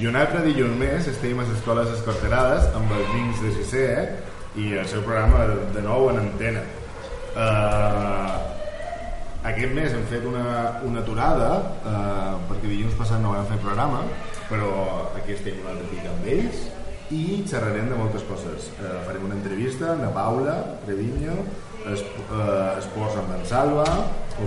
I un altre dilluns més estem a les escoles escorterades amb els nins de sisè eh? i el seu programa de nou en antena. Uh, aquest mes hem fet una, una aturada uh, perquè dilluns passat no vam fer programa però aquí estem un altre pic amb ells i xerrarem de moltes coses uh, farem una entrevista amb la Paula Treviño es, uh, esports amb en Salva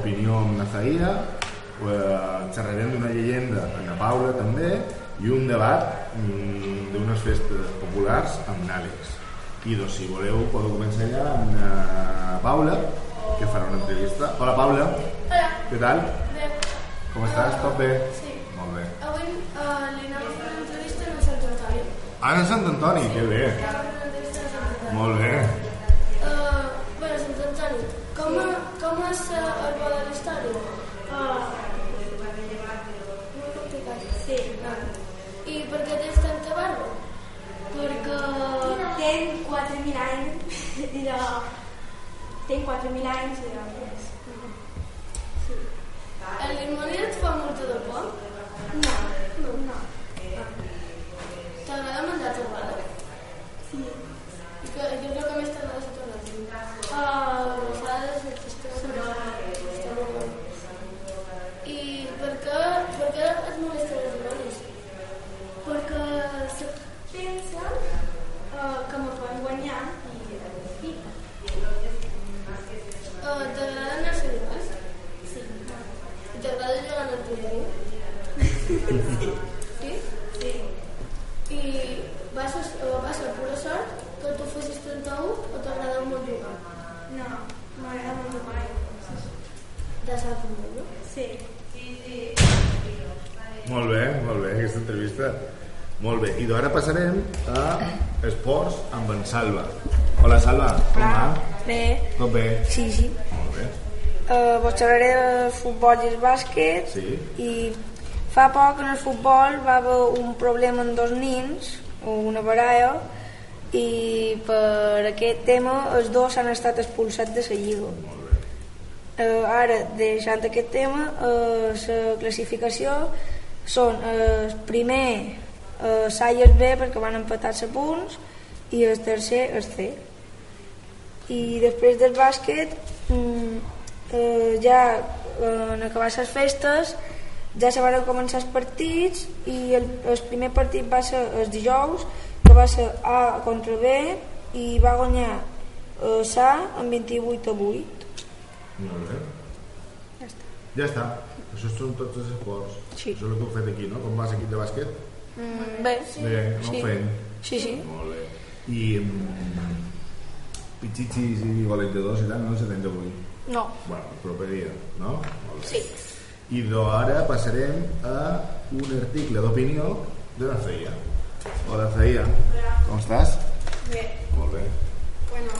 opinió amb Nazaia uh, xerrarem d'una llegenda amb la Paula també i un debat mm, d'unes festes populars amb l'Àlex i doncs, si voleu podeu començar ja amb la Paula que farà una entrevista hola Paula Hola. què tal? Bé. com estàs? tot bé? Sí. molt bé Avui uh, li anava a fer una entrevista a Sant Antoni. ah, en Sant Antoni, que bé a a Antoni. molt bé Uh, bueno, Sant Antoni, com, com és uh, el de la història? Uh, sí. Ah. I per què tens tanta barba? perquè tenc 4.000 anys i de... tenc 4.000 anys i de... Sí. El dimoni et fa molta de por? No, no, no. T'agrada menjar torrada? Sí. I què, què és el que més t'agrada de torrada? Uh, Rosades, el festó, està molt bo. I per què, per què et molesten els dimonis? perquè se pensa uh, que me poden guanyar i sí. Uh, T'agraden els animals? Sí. I t'agrada jugar amb el teu Sí? Sí. I vas, a- o vas a pura sort que tu fossis 31 o t'agrada molt jugar? No, m'agrada molt jugar. De sap molt, no? Sí. molt bé, molt bé aquesta entrevista molt bé, i d'ara passarem a esports amb en Salva hola Salva, com va? Bé, tot bé? sí, sí. molt bé Uh, vos xerraré del futbol i el bàsquet Sí. i fa poc en el futbol va haver un problema amb dos nins o una baralla i per aquest tema els dos han estat expulsats de la lliga uh, ara deixant aquest tema uh, la classificació són el primer uh, s'ha i el B perquè van empatar-se punts i el tercer el C i després del bàsquet mm, eh, ja eh, en acabar les festes ja se van començar els partits i el, el primer partit va ser el dijous que va ser A contra B i va guanyar eh, SA amb 28 a 8 molt bé ja està ja està, això són tots els esports Sí. això és el que heu fet aquí, no? com vas equip de bàsquet? Mm, bé, bé, no sí. fent sí, sí molt bé i mm, pitxitxis i golejadors i tal no se tenen avui no, bueno, proper dia, no? Molt bé. sí I d'ara passarem a un article d'opinió de la Feia. Hola, Feia. Com estàs? Bé, Molt bé. bueno,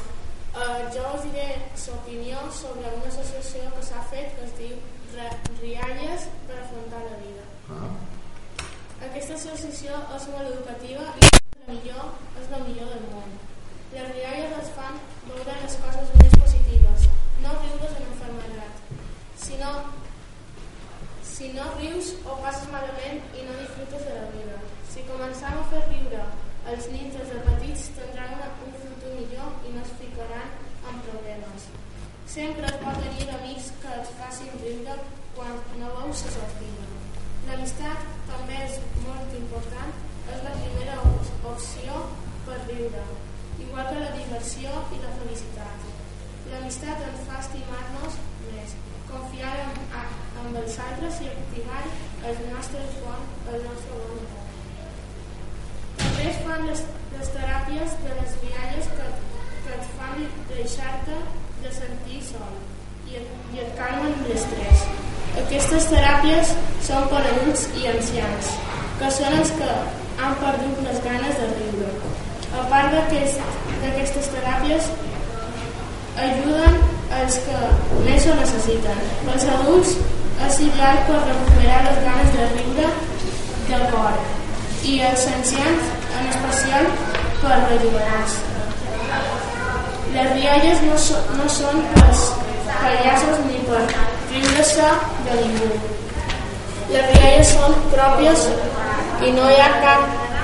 uh, jo us diré l'opinió sobre una associació que s'ha fet que es diu Rialles per afrontar la vida. Ah, Aquesta associació és molt educativa i és la millor, és la millor del món. Les rialles es fan veure les coses més positives, no riures en enfermedat. Si no, si no rius o passes malament i no disfrutes de la vida. Si començam a fer riure els nins des de petits tindran una, un futur millor i no es ficaran en problemes. Sempre es pot tenir amics que et facin riure quan no veus la sortida. L'amistat també és molt important, és la primera op- opció per riure, igual que la diversió i la felicitat. L'amistat ens fa estimar-nos més, confiar en, en els altres i activar els nostres bon, el nostre bon humor. També es fan les, les teràpies de les rialles que, que et fan deixar-te de sentir sol i et, i et calmen l'estrès. Aquestes teràpies són per adults i ancians, que són els que han perdut les ganes de riure. A part d'aquest- d'aquestes teràpies, ajuden els que més ho necessiten. Els adults és ideal per recuperar les ganes de riure del cor i els ancians en especial per rejuvenar-se. Les rialles no, so, no són pels pallassos ni per riure-se de ningú. Les rialles són pròpies i no hi ha cap,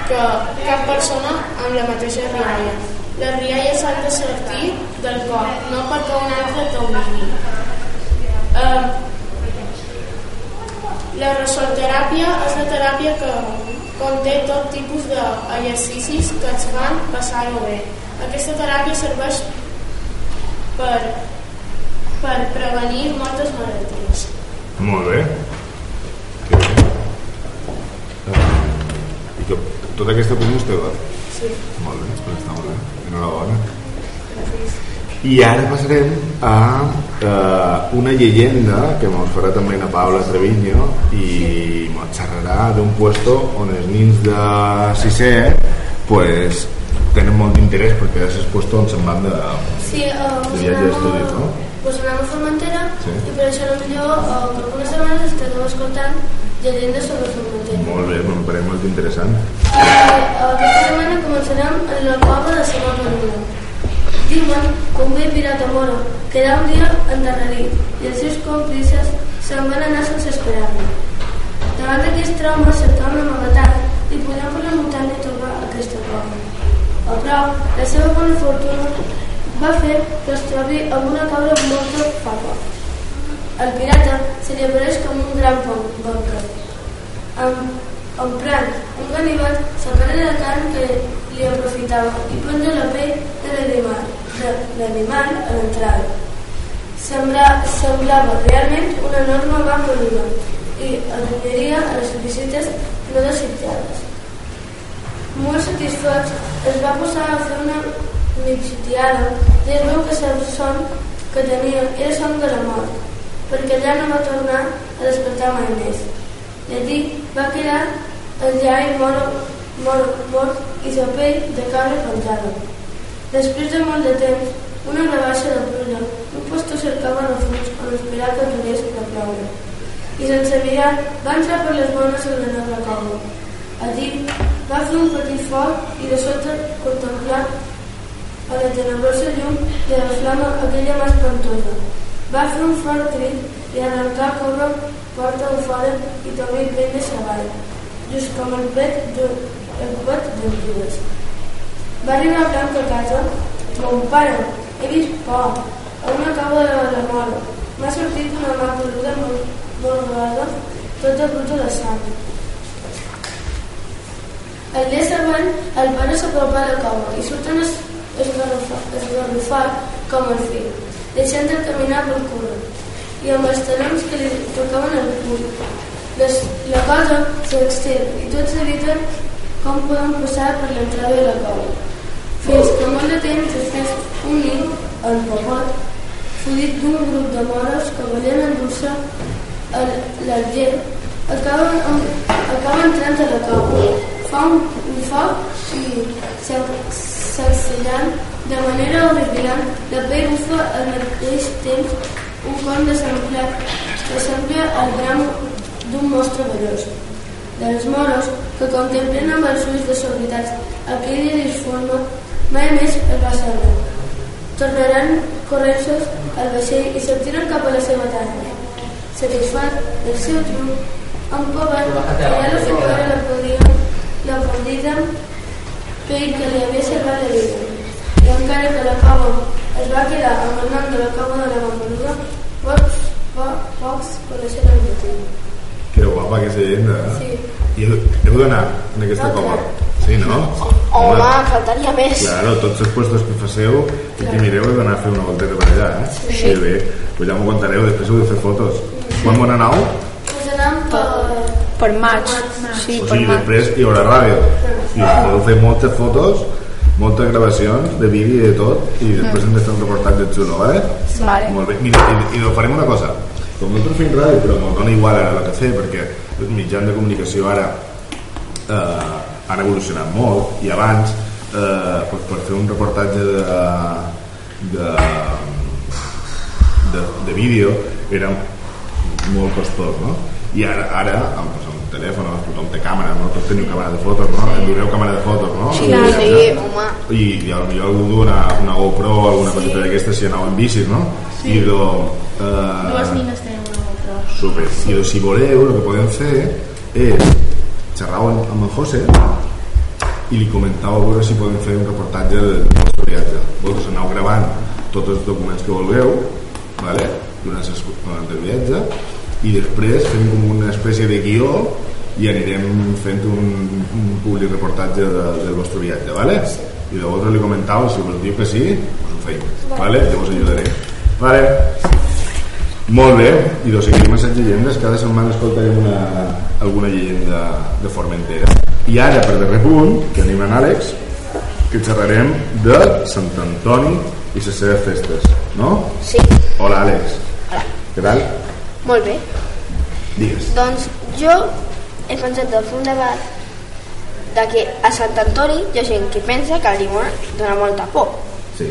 que, cap persona amb la mateixa rialla. Les rialles s'han de sortir del cor, no perquè un altre t'obligui. Eh, la resorteràpia és la teràpia que conté tot tipus d'exercicis que ens fan passar-ho bé. Aquesta teràpia serveix per, per prevenir moltes malalties. Molt bé. Que bé. Eh, I que tota aquesta opinió és teva? Sí. Molt bé, doncs està molt bé. Enhorabona. I ara passarem a eh, una llegenda que ens farà també la Paula Treviño i ens xerrarà d'un puesto on els nins de sisè pues, tenen molt d'interès perquè és el puesto on se'n van de, Sí, uh, de viatge d'estudis, no? Pues anem a Formentera Sí. i per això potser uh, algunes setmanes estarem escoltant llegendes sobre Formentera. Molt bé, em pareix molt interessant. I uh, aquesta setmana començarem en la cova de Sama Peluda. Diuen que un vell pirata moro quedà un dia endarrerit i els seus còmplices se'n van anar sense esperar-lo. Davant d'aquest trauma cercaven amagatat i podien per la muntanya trobar aquesta cova. A prop, la seva bona fortuna va fer trobi amb una cabra morta fa poc. El pirata se li apareix com un gran. Amb, emprant un ganivet, separa la carn que li aprofitava i penja la pell de l'animal de a l'entrada. Sembla, semblava realment una enorme peluda i allunyaria a les visites no desitjades. Molt satisfet, es va posar a fer una migdiada i es veu que el son que tenia era son de la mort, perquè allà no va tornar a despertar mai més. I allí va quedar el llai mort, mort, mort i la pell de cabra penjada. Després de molt de temps, una rebaixa de pluja, un pastor cercava refugi on esperar que aturés de ploure. I sense mirar, va entrar per les bones a la nova cova. Allí va fer un petit foc i de sota contemplar a la tenebrosa llum de la flama aquella mà espantosa. Va fer un fort crit i arrencar a córrer porta fora i també vent de savall, just com el pet d'un el pet d'un Judes. Va arribar a Blanc a casa, mon pare, he vist por, a una cova de la mort. M'ha sortit una mà peluda molt, molt groga, tota bruta de sang. El dia següent, el pare s'apropa a la cova i surten es, esgarrufat com el fill, deixant de caminar pel cura i amb els talons que li tocaven el cul. Les, la cosa s'extén i tots eviten com poden passar per l'entrada de la cova. Fins que molt de temps després un nin, el popot, fugit d'un grup de moros que volien endur-se l'argent, acaba, amb- acaba entrant a la cova. Fa un, foc i s'accelant de manera horripilant, la pell bufa al mateix temps un con desemplat que sembla el bram d'un monstre vellós. Dels moros, que contemplen amb els ulls desorbitats aquella disforma, mai més el va saber. Tornaran corrents al vaixell i sortiran cap a la seva terra. Satisfat del seu triomf, en que ja la figura la podia, la fondida pell que li havia salvat la vida. I encara que la cova es va quedar amb el nom de la cova de la Mampeluda, pocs, po, pocs coneixen el motiu. Que guapa que és llegenda, eh? Sí. I heu, heu d'anar en aquesta No, cova. clar. Sí, no? Home, faltaria més. Claro, tots els puestos que faceu i que mireu heu d'anar a fer una volteta per allà, eh? Sí. bé. Pues ja m'ho contareu, després heu de fer fotos. Quan bona nau? Per... Per maig. Sí, O per sigui, maig. després hi haurà ràdio. I podeu fer moltes fotos, moltes gravacions de vídeo i de tot, i després hem de fer un reportatge xulo, vale? Vale. Molt bé. Mira, i, i farem una cosa. Com nosaltres fem ràdio, però no dona igual ara el que fer, perquè els mitjans de comunicació ara eh, han evolucionat molt, i abans, eh, per, per fer un reportatge de, de, de, de vídeo era molt costós, no? I ara, ara amb, telèfon, tothom té càmera, no? Tots teniu càmera de fotos, no? Endureu càmera de fotos, no? Sí, sí, home. i, i potser algú du una, una GoPro o alguna coseta d'aquestes si anava en bicis, no? I do, Dues eh, nines tenen una GoPro. Super. I si voleu, el que podem fer és xerrar amb, amb el José i li comentava a veure si podem fer un reportatge del vostre viatge. Vosaltres aneu gravant tots els documents que vulgueu, vale? durant el viatge, i després fem com una espècie de guió i anirem fent un, un públic reportatge de, del vostre viatge, vale? I llavors li comentava, si vos diu que sí, us ho feim, vale? Jo vos ajudaré. Vale? Molt bé, i doncs seguim amb llegendes, cada setmana escoltarem una, alguna llegenda de Formentera. I ara, per darrer punt, que anem en Àlex, que xerrarem de Sant Antoni i les seves festes, no? Sí, Hola, Àlex. Hola. Què tal? Molt bé. Digues. Doncs jo he pensat de fer un debat de que a Sant Antoni hi ha gent que pensa que el limó dona molta por. Sí,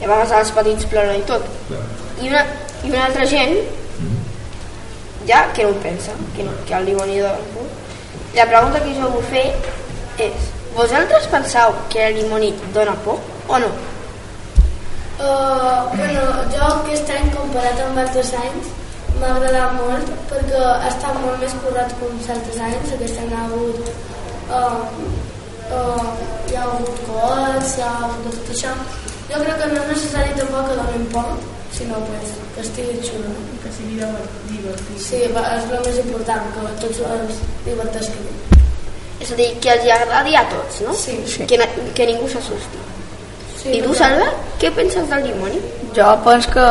I a vegades els petits ploren i tot. clar. I una, i una altra gent ja que no ho pensa, que, no, que el dimoni dona por. La pregunta que jo vull fer és vosaltres penseu que el dimoni dona por o no? Uh, bueno, jo aquest any comparat amb altres anys m'ha agradat molt perquè ha estat molt més currat que uns altres anys aquest any ha hagut uh, uh, hi ha hagut coets hi ha hagut tot això jo crec que no és necessari tampoc que donin por sinó pues, que estigui xulo? Que sigui divertit. sí, és el més important que tots els divertisquin És a dir, que els agradi a tots, no? Sí. Que, na- que ningú s'assusti. sí, I tu, Salva, què penses del dimoni? Jo penso que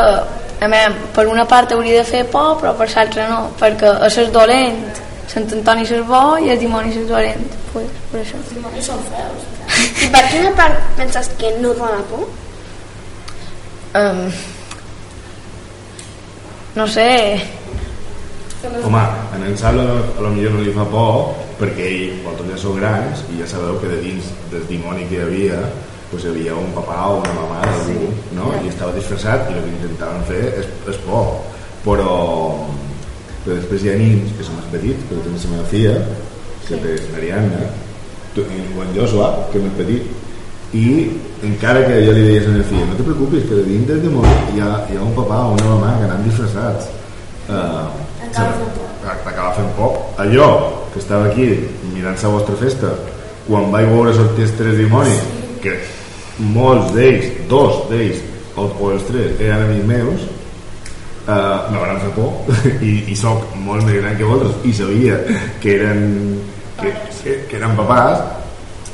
a mi, per una part hauria de fer por, però per l'altra no, perquè a és dolent, Sant Antoni és bo i el dimoni és dolent. Pues, per això. els dimonis són feus I per quina part penses que no dona por? Um, no sé, Home, en en Sal a lo millor no li fa por perquè ell, vosaltres ja sou grans i ja sabeu que de dins del dimoni que hi havia pues hi havia un papà o una mamà d'algú, no? I estava disfressat i el que intentaven fer és, és por. Però, però després hi ha nins que són més petits, per exemple la meva filla, que té l'Ariadna, tu- i en Joshua, que és més petit, i encara que jo li deies a la meva filla no te preocupis, que de dins del dimoni hi ha, hi ha un papà o una mamà que anant disfressats. Uh, por. T'acaba fent por. Allò que estava aquí mirant la vostra festa, quan vaig veure sortir els tres dimonis, que molts d'ells, dos d'ells, o, o els tres, eren amics meus, uh, me van fer por i, i sóc molt més gran que vosaltres i sabia que eren que, que, que eren papàs.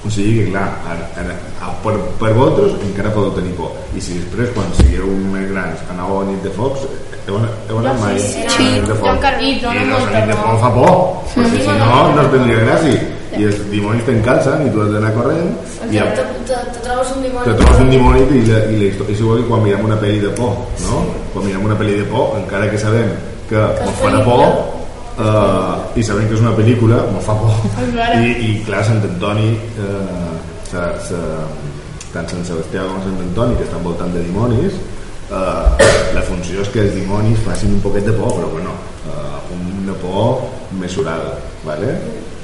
O sigui que clar ara, ara, per, per vosaltres encara podeu tenir por. I si després quan sigueu més grans aneu a nit de focs heu, anat- heu anat mai sí, a sí. nit de focs? I i la molta nit de focs fa por. perquè si no no es tindria gràcia i els dimonis t'encalcen i tu has d'anar corrent i te, a, te, te, te trobes un dimoni te trobes un dimoni i, la, i la història és igual que quan mirem una pel·li de por no? quan mirem una pel·li de por encara que sabem que és ens farà por uh, i sabem que és una pel·lícula ens fa por. I, i clar, Sant Antoni uh, sa, sa, tant Sant Sebastià com Sant Antoni que estan voltant de dimonis uh, la funció és que els dimonis facin un poquet de por però bueno, uh, una por mesurada vale?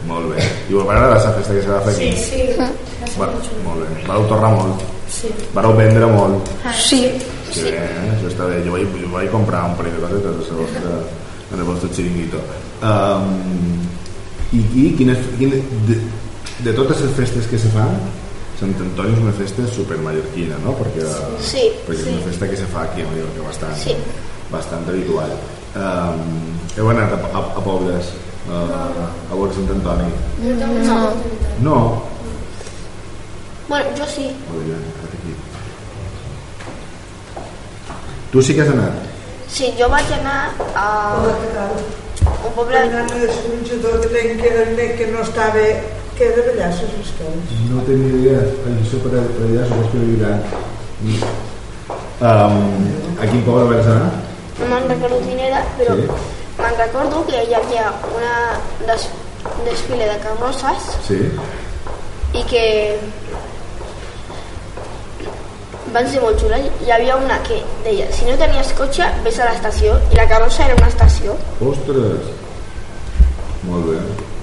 Molt bé i vos va agradar la festa que se va fer aquí? sí, va ser Va, molt bé, vareu tornar molt sí. vareu vendre molt sí, Sí, bé, eh? això està bé. Jo vaig, jo vaig comprar un parell de cosetes el vostre, en el vostre xiringuito. Um, I, i quines, quines, de, de totes les festes que se fan, Sant Antoni és una festa super mallorquina, no? Perquè, Sí, perquè és una festa que se fa aquí a Mallorca bastant, Sí. bastant habitual. Um, heu anat a, a, a pobles a, a veure Sant Antoni? No. no. No? Bueno, jo sí. Molt bé, aquí. Tu sí que has anat? Sí, jo vaig anar a un poble... Anant a l'escorxador que, ten- que, que, que no estava que era d'allà, les escoles. No tenia idea. Això per, per allà supos que viviran. Um, a quin poble vas anar? No me'n recordo quin era, però Sí. Me'n recordo que hi havia una des, desfile de carrosses Sí. i que van ser molt xules. Hi havia una que deia, si no tenies cotxe, vés a l'estació, i la carrossa era una estació. Ostres! Molt bé,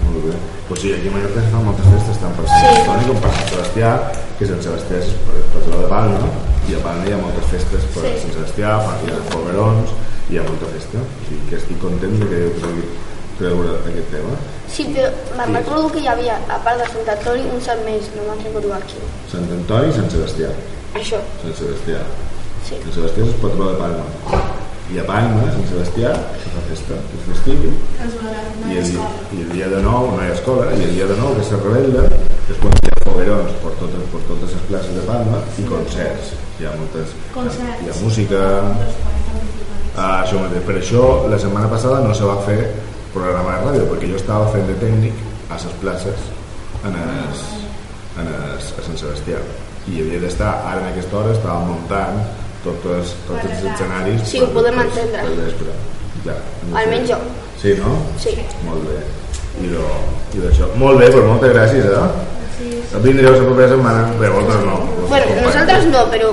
molt bé. Pues sí, aquí a Mallorca se fan moltes festes, tant per Sant Sí. Antoni com per Sant Sebastià, que Sant Sebastià és per, per la de Palma, i a Palma hi ha moltes festes per Sí. Sant Sebastià, hi ha foguerons, hi ha molta festa o sigui que estic content de que heu tragut treure aquest tema. Sí, però me'n recordo que hi havia, a part de Sant Antoni, un sant més, no me'n recordo aquí. Sant Antoni i Sant Sebastià. Això, Sant Sebastià. Sí. Sant Sebastià és el patró de Palma. I a Palma, Sant Sebastià se fa festa, és festiu És no i el, i el dia de nou no hi ha escola i el dia de nou que se rebel·la és quan hi ha foguerons per totes, per totes les places de Palma i concerts. Hi ha moltes Concerts. hi ha música. Ah, això mateix. per això la setmana passada no se va fer programa de ràdio perquè jo estava fent de tècnic a les places en es, en es, a Sant Sebastià i havia d'estar, ara en aquesta hora estava muntant tots, tots els escenaris Sí, ho podem entendre. per vespre ja, no. Almenys jo. Sí, no? Sí. Molt bé. I do, i d'això. Molt bé, doncs moltes gràcies, eh? Sí. Vindreu la propera setmana? Bé, vosaltres no. Bueno, nosaltres no, però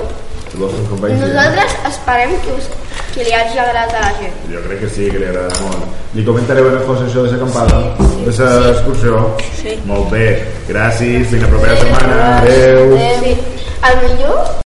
nosaltres esperem que, us, que li hagi agradat a la gent. Jo crec que sí, que li agrada molt. Li comentareu a José això de l'acampada, de l'excursió? Sí. Molt bé. Gràcies, fins la propera setmana. Adéu. Sí. El millor